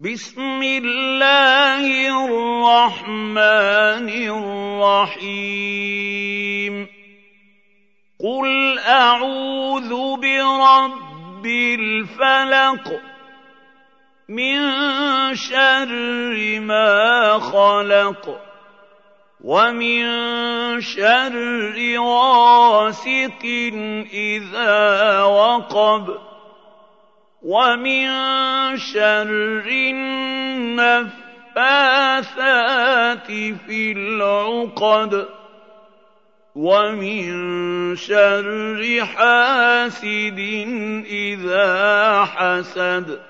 بسم الله الرحمن الرحيم. قل أعوذ برب الفلق من شر ما خلق ومن شر غاسق إذا وقب. ومن شر النفاثات في العقد ومن شر حاسد إذا حسد.